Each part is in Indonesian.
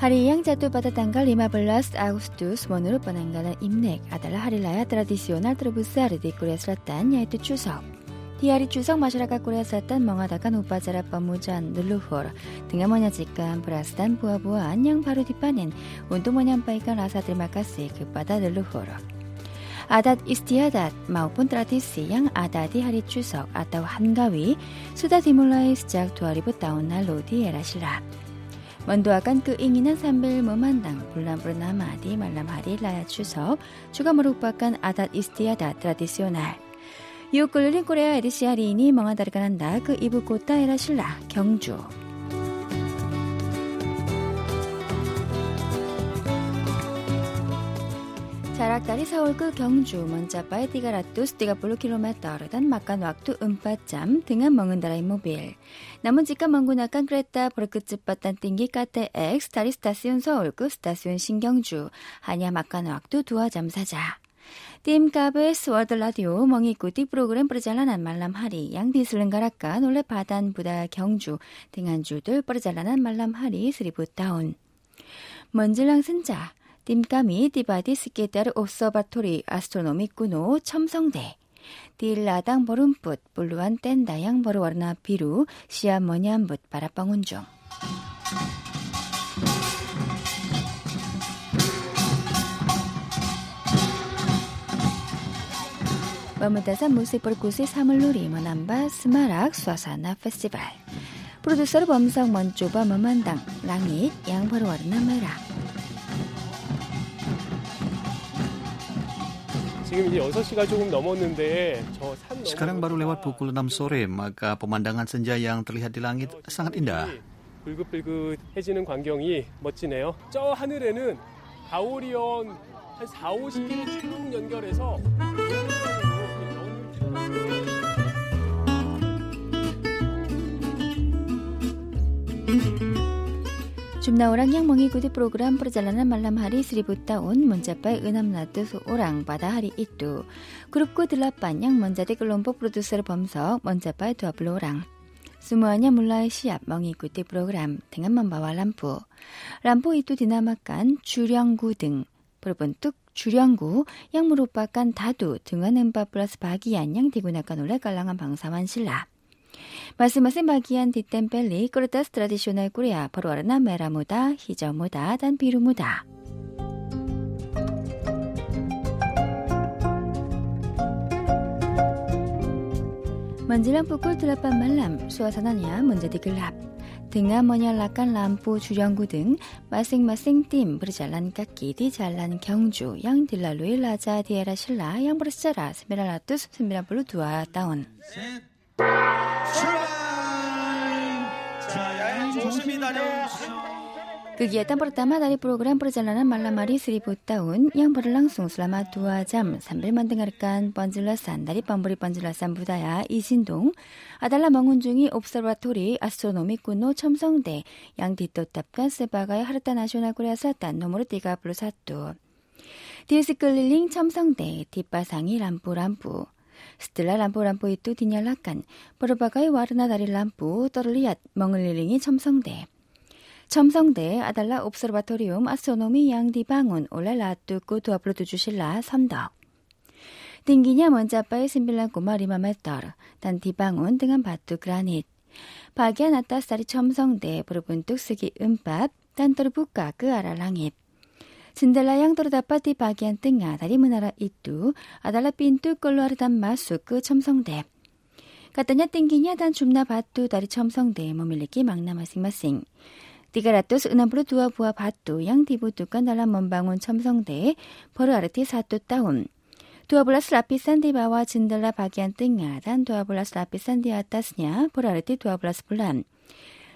Hari yang jatuh pada tanggal 15 Agustus menurut penanggalan Imlek adalah hari raya tradisional terbesar di Korea Selatan yaitu Chuseok. Di hari Chuseok, masyarakat Korea Selatan mengadakan upacara pemujaan leluhur dengan menyajikan beras dan buah-buahan yang baru dipanen untuk menyampaikan rasa terima kasih kepada leluhur. Adat istiadat maupun tradisi yang ada di hari Chuseok atau Hangawi sudah dimulai sejak 2000 tahun lalu di era 먼도아간 끄잉이나 그 산벨 무만당 불람브르나마디 말람하리 라야 추석 추가무룩박간 아닷 이스티아다 트라디시오날. 이웃글린 코레아 에디시아리니 멍하다르가난다 그 이브 꽃다 에라실라 경주. 자락다리 서울구 경주 먼저 빠이 띠가 라뚜스 띠가 블루 킬로메터 단 막간 왁투 음파짬 등한 먹은다라 이모빌 남은 집가 멍구나 깐 그랬다 보르크집 빠딴 띵기 까테 엑 스타리 스타시온 서울구 스타시온 신경주 한야 막간 왁투 두화 잠사자 팀 카베스 월드 라디오 멍이꾸띠 프로그램 브르잘라난 말람하리 양비슬른 가락가 놀래 바단 부다 경주 등한 주들 브르잘라난 말람하리 스리부 다운 먼질랑 쓴자 dimkami dibadis quedar observatory astronomicuno 첨성대. 딜라당 버름붓 물루한 땐 다양 버르워나 비루 시아 머냐붓 바라빵운종 마무다사 무세벌 구세 사물놀이 머남바 스마락 수아사나 페스티벌. 프로듀서 범상 먼조바 머만당 랑잇 양버르워나 마락 Sekarang baru lewat pukul 6 sore, maka pemandangan senja yang terlihat di langit sangat indah. 불긋불긋해지는 광경이 멋지네요. 저 하늘에는 가오리온 한 4, 50km 쭉 연결해서 줌나오랑 양몽이 구디 프로그램 프로잘라나 말람하리 스리부따온 문자빠이 은함나뜨 소오랑 바다하리 이뚜 그룹고 들라빤 양 먼자디 글롬보 프로듀서 범석 먼자빠이 두아블로랑 스무하냐 몰라의 시합 멍이 구디 프로그램 등한만 바와 람포 람포 이뚜 디나마깐 주령구 등 부르본 뚝 주령구 양무로빠깐 다두 등한음바 플러스 바기안 양디구나깐 올레깔랑한 방사만 신라 yang merupakan dadu dengan 14 bagian yang digunakan oleh kalangan bangsawan Silla. Masing-masing bagian ditempeli kertas tradisional Korea berwarna merah muda, hijau muda, dan biru muda. Menjelang pukul 8 malam, suasananya menjadi gelap. Dengan menyalakan lampu 주령구 등 masing-masing tim berjalan kaki di jalan Gyeongju yang dilalui Raja Diera Silla yang bersejarah 992 tahun. Kegiatan pertama dari program perjalanan malam hari seribu tahun yang berlangsung selama dua jam sambil mendengarkan penjelasan dari pemberi penjelasan budaya Isindong adalah mengunjungi Observatory Astronomi Kuno 첨성대 yang ditetapkan sebagai Harta Nasional Korea Selatan nomor 31. Di sekeliling 첨성대 dipasangi lampu-lampu. Setelah lampu-lampu itu dinyalakan, berbagai warna dari lampu terlihat mengelilingi 첨성대. 첨성대 adalah observatorium astronomi yang dibangun oleh Ratu ke-27 Silla Samdok. Tingginya mencapai 9,5 meter dan dibangun dengan batu granit. Bagian atas dari 첨성대 berbentuk segi empat dan terbuka ke arah langit. Jendela yang terdapat di bagian tengah dari menara itu adalah pintu keluar dan masuk ke 첨성대. Katanya tingginya dan jumlah batu dari 첨성대 memiliki makna masing-masing. 362 buah batu yang dibutuhkan dalam membangun 첨성대 berarti satu tahun. 12 lapisan di bawah jendela bagian tengah dan 12 lapisan di atasnya berarti 12 bulan.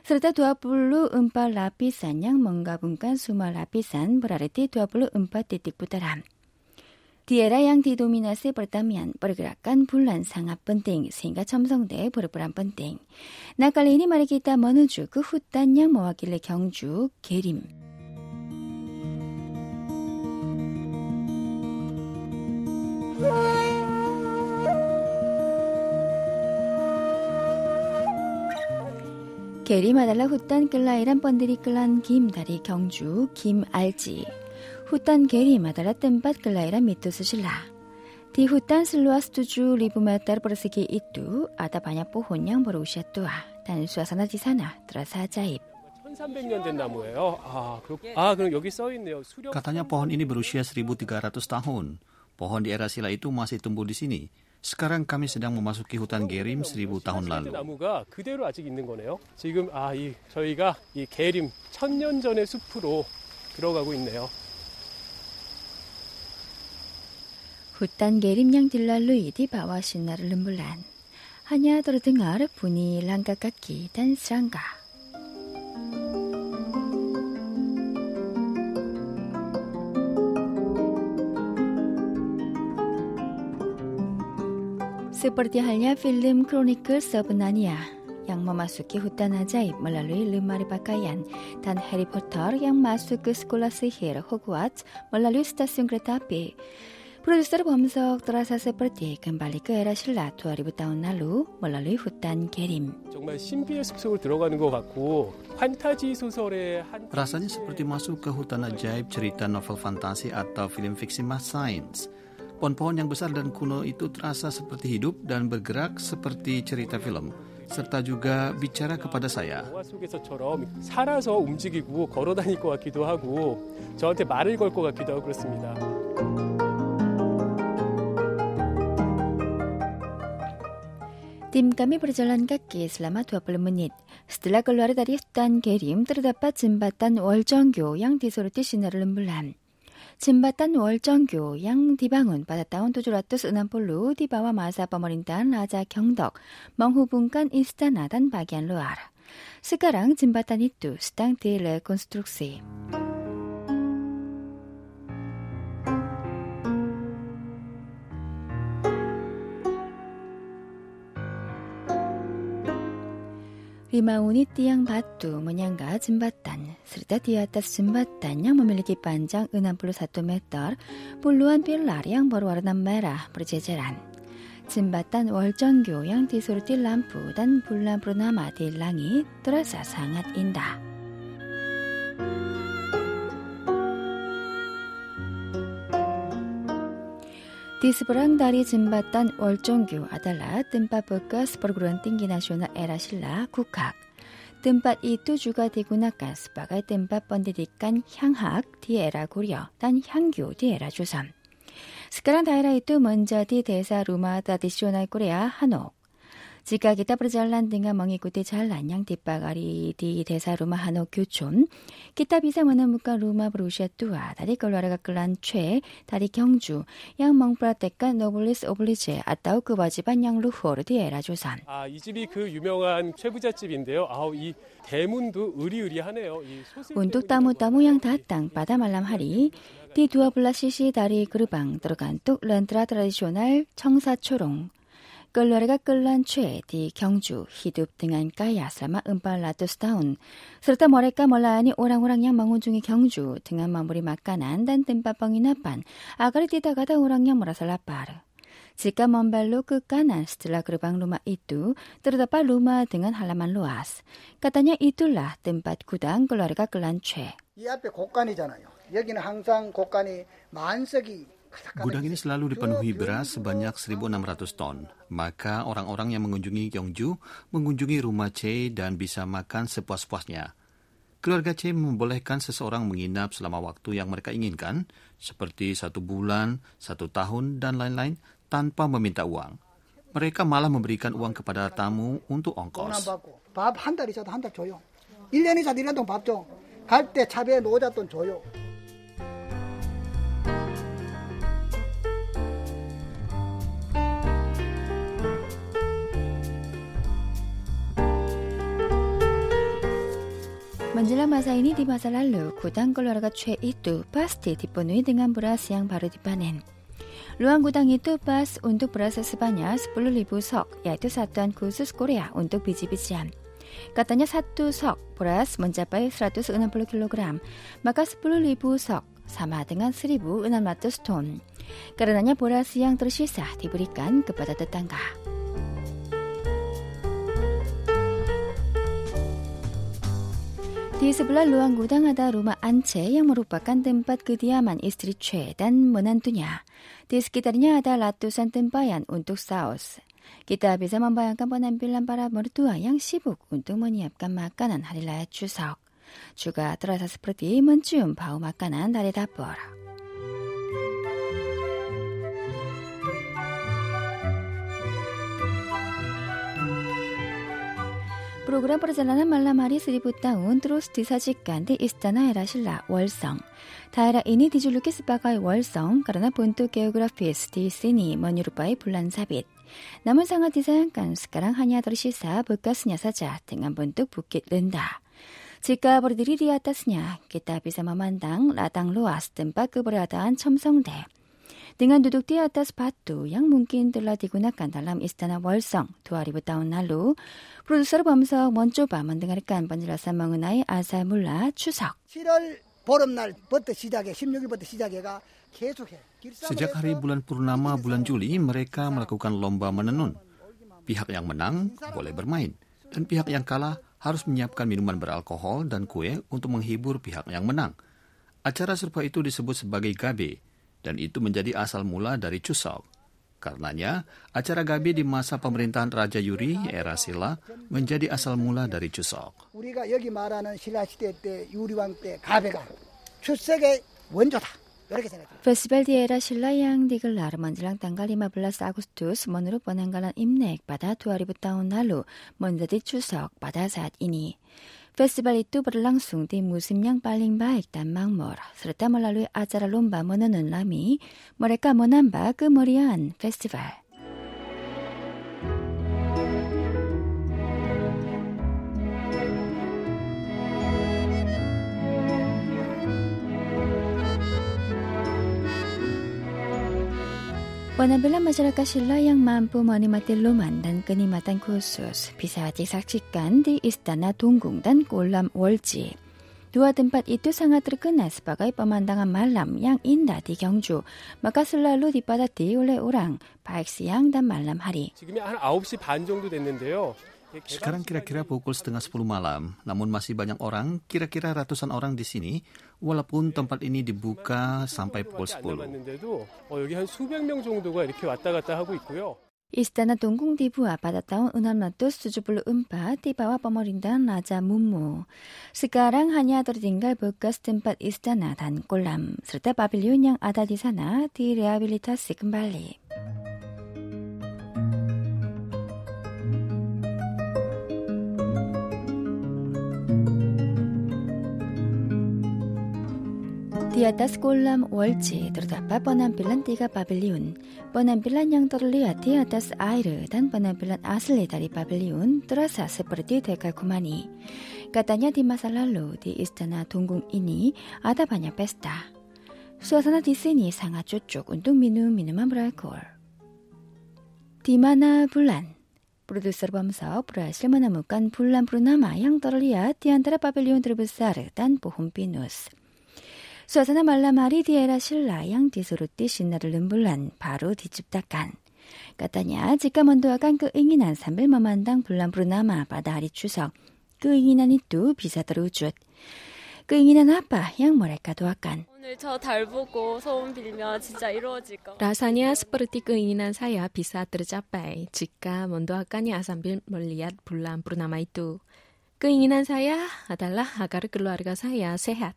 Serta 24 lapisan yang menggabungkan semua lapisan berarti 24 titik putaran. Di era yang didominasi pertanian, pergerakan bulan sangat penting sehingga 첨성대 berperan penting. Nah kali ini mari kita menuju ke hutan yang mewakili Gyeongju, Gerim. 게리 마달라 후딴 끌라이란 번들이 끌란 김다리 경주 김알지 후딴 게리 마달라 땜밭 끌라이란 미투스 실라 di hutan seluas 7.000 meter persegi itu ada banyak pohon yang berusia tua dan suasana di sana terasa ajaib. 1300년 된 나무예요. 아, 그렇, 아, 그럼 여기 써 있네요. 수령 Katanya pohon ini berusia 1300 tahun. Pohon di era sila itu masih tumbuh di sini. sekarang kami sedang memasuki hutan Gerim 1000 tahun lalu. 나무가 그대로 아직 있는 거네요. 지금 아, 이 저희가 이 게림 1000년 전의 숲으로 들어가고 있네요. 후탄 게림양 딜랄루 이디 바와 신나를 름불란 하냐 들어등 아르 분이 랑가까기 단스랑가 Seperti halnya film Chronicle Sebenarnya yang memasuki hutan ajaib melalui lemari pakaian dan Harry Potter yang masuk ke sekolah sihir Hogwarts melalui stasiun kereta api. Produser Bomsok terasa seperti kembali ke era 신라 2000 tahun lalu melalui hutan kerim. Rasanya seperti masuk ke hutan ajaib cerita novel fantasi atau film fiksi mass science. Pohon-pohon yang besar dan kuno itu terasa seperti hidup dan bergerak seperti cerita film serta juga bicara kepada saya. Tim kami berjalan kaki selama 20 menit. Setelah keluar dari hutan Gerim, terdapat jembatan Waljongyo yang disuruti sinar lembulan. 진바탄 월정교, 양디방은, 바다타운 도주라투스 은암폴루, 디바와 마사 버머린단, 라자 경덕, 멍후분간 이스타나단 바기안 루아라. 스카랑 진바탄 이뚜, 스탕 디레 콘스트룩시. Unit tiang batu menyangga jembatan, serta di atas jembatan yang memiliki panjang 61 meter, puluhan pilar yang berwarna merah berjejeran. Jembatan Woljeonggo yang disoroti lampu dan bulan purnama di langit terasa sangat indah. 디스브랑 다리 짐바탄 월종규 아달라 뜸빠뿌까 스포르그런 띵기나쇼나 에라실라 국학. 뜸밭 이두 주가 되구나까 스파가 뜸밭 번디디깐 향학 디에라 고려 단 향규 디에라 주삼. 스카란 다이라 이두 먼저 디 대사 루마 다디쇼날 꼬레아 한옥. 지각이 따브르지 알란딩가 멍이구디 잘 안양 뒷바가리디 대사루마 한옥 교촌. 기타 비상원은 문과 루마 브루시아 뚜아. 다리 걸로아가 끌란 최 다리 경주. 양 멍브라떼까 노블리스 오블리제 아따우 그바지반 양루 후어르디 에라조산. 아이 집이 그 유명한 최부잣집인데요. 아우 이 대문도 으리으리하네요. 운도 따무 따무 양다 땅 바다 말람 하리. 디두아블라 시시 다리 그르방 들어간 뚝 렌트라 트라디셔널 청사초롱. Keluarga Kelan Chue di Gyeongju hidup dengan kaya selama 400 tahun, serta mereka melayani orang-orang yang mengunjungi Gyeongju dengan memberi makanan dan tempat penginapan agar tidak ada orang yang merasa lapar. Jika membelok ke kanan setelah gerbang rumah itu, terdapat rumah dengan halaman luas. Katanya itulah tempat gudang keluarga Kelan Chue. 이 앞에 곡간이잖아요. 여기는 항상 곡간이 만석이 Gudang ini selalu dipenuhi beras sebanyak 1.600 ton. Maka orang-orang yang mengunjungi Gyeongju mengunjungi rumah Che dan bisa makan sepuas-puasnya. Keluarga Che membolehkan seseorang menginap selama waktu yang mereka inginkan, seperti satu bulan, satu tahun, dan lain-lain, tanpa meminta uang. Mereka malah memberikan uang kepada tamu untuk 돈 안 ongkos. 받고 밥 한 달 있어도 한 달 줘요. 1년 이상 일년 동안 밥 줘. 갈 때 차비에 노잣돈 줘요. masa ini di masa lalu, gudang keluarga Chue itu pasti dipenuhi dengan beras yang baru dipanen. Ruang gudang itu pas untuk beras sebanyak 10.000 sok, yaitu satuan khusus Korea untuk biji-bijian. Katanya satu sok beras mencapai 160 kg, maka 10.000 sok sama dengan 1.600 ton. Karenanya beras yang tersisa diberikan kepada tetangga. Di sebelah luang gudang ada rumah Ance yang merupakan tempat kediaman istri Chue dan menantunya. Di sekitarnya ada ratusan tempayan untuk saus. Kita bisa membayangkan penampilan para mertua yang sibuk untuk menyiapkan makanan hari raya Chuseok. Juga terasa seperti mencium bau makanan dari dapur. 프로그램 포르잘라나 말라마리 스리부따운 트로스티 사직간데 이스타나 에라실라 월성. 다이라 이니 디줄루키 스바가의 월성. 가르나 본토 게오그라피 에스티 시니 머뉴루바의 불란사빗. 남은상아 디사양간 스카랑 하냐더시사 볼까스냐사자 등한 본뚝 붓깃 른다. 지가 버리들이 리아따스냐 기타 비사마만당 라당로 아스든바 끄버려다한 첨성대. Dengan duduk di atas batu yang mungkin telah digunakan dalam istana Wolsong 2000 tahun lalu, produser Bom석 mencoba mendengarkan penjelasan mengenai asal mula 추석. 7월 보름날부터 시작해 16일부터 시작해가 계속해. Sejak hari bulan purnama bulan Juli, mereka melakukan lomba menenun. Pihak yang menang boleh bermain, dan pihak yang kalah harus menyiapkan minuman beralkohol dan kue untuk menghibur pihak yang menang. Acara serupa itu disebut sebagai gabe, dan itu menjadi asal mula dari Chuseok. Karenanya, acara Gabi di masa pemerintahan Raja Yuri, era Sila, menjadi asal mula dari Chuseok. Festival di era Sila yang digelar menjelang tanggal 15 Agustus menurut penanggalan Imlek pada 2000 tahun lalu menjadi Chuseok pada saat ini. Festival itu berlangsung di musim yang paling baik dan makmur, serta melalui acara lomba menenun lami, mereka menambah kemeriahan festival. Penampilan masyarakat Silla yang mampu menikmati loman dan kenikmatan khusus bisa disaksikan di Istana Tunggung dan Kolam Wolji. Dua tempat itu sangat terkenal sebagai pemandangan malam yang indah di Gyeongju, maka selalu dipadati oleh orang, baik siang dan malam hari. 지금이 한 9시 반 정도 됐는데요. Sekarang kira-kira pukul setengah sepuluh malam, namun masih banyak orang, kira-kira ratusan orang di sini, walaupun tempat ini dibuka sampai pukul sepuluh. Istana Tunggung dibuat pada tahun 674 di bawah pemerintahan Raja Mumu. Sekarang hanya tertinggal bekas tempat istana dan kolam, serta pavilion yang ada di sana direhabilitasi kembali. Di atas kolam Wolji terdapat penampilan tiga pavilion. Penampilan yang terlihat di atas air dan penampilan asli dari pavilion terasa seperti dekakumani. Katanya di masa lalu di Istana Tunggung ini ada banyak pesta. Suasana di sini sangat cocok untuk minum minuman beralkohol. Di mana bulan? Produser Bamsao berhasil menemukan bulan purnama yang terlihat di antara pavilion terbesar dan pohon pinus. 수아사나 말라마리 디에라 신라 양디소르띠 신나를 름불란 바로 뒤집다간 까따냐 지까먼도아간 그 응인한 삼빌마만당 불란부르나마 바다하리 추석 그 응인한 이뚜 비사더루 쭛 끄잉이는 그 아빠 양모랄까도 아깐. 오늘 저 달 보고 소원 빌면 진짜 이루어질 거. 라사냐 스퍼르티 끄잉이는 그 사야 비사 뜨르자빠이 지까 먼도 아까니 아산빌 멀리앗 불람 부르나마이뚜. 끄잉이난 사야 아달라 아가르 끌로아르가 사야 세핫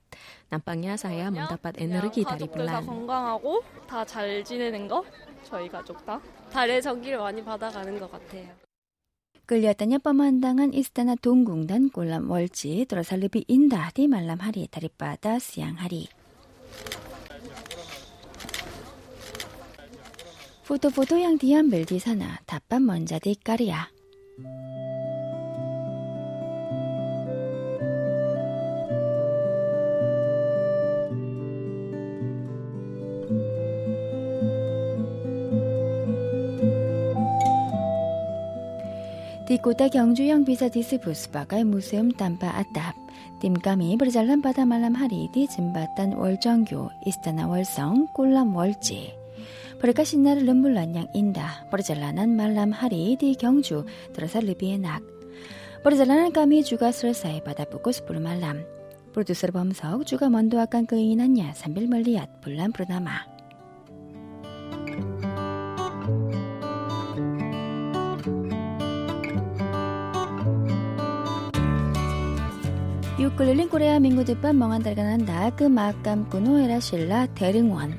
남방야 사야 먼다밭 에너르기 다리 불라 건강하고 다 잘 지내는 거? 저희 가족 다? 달의 전기를 많이 받아가는 것 같아요. 끌렸다냐 빠만당한 이스타나 동궁단 꼴람 월지 드러살르비 인다 디 말람하리 다리바다 시양하리. 포도포도 양디안 멜디사나 답밥 먼자디 까리야. Di kota Gyeongju yang bisa disebut sebagai museum tanpa atap, tim kami berjalan pada malam hari di jembatan Woljeongyo, Istana Wolsong, Kolam Wolji. Berkat sinar rembulan yang indah, perjalanan malam hari di Gyeongju terasa lebih enak. Perjalanan kami juga selesai pada pukul 10 malam. Produser Bomsok juga mendoakan keinginannya sambil melihat bulan purnama. 6글1린 코레아 민구집밥 멍한 달간한 나그 마감꾸노에라 실라 대릉원.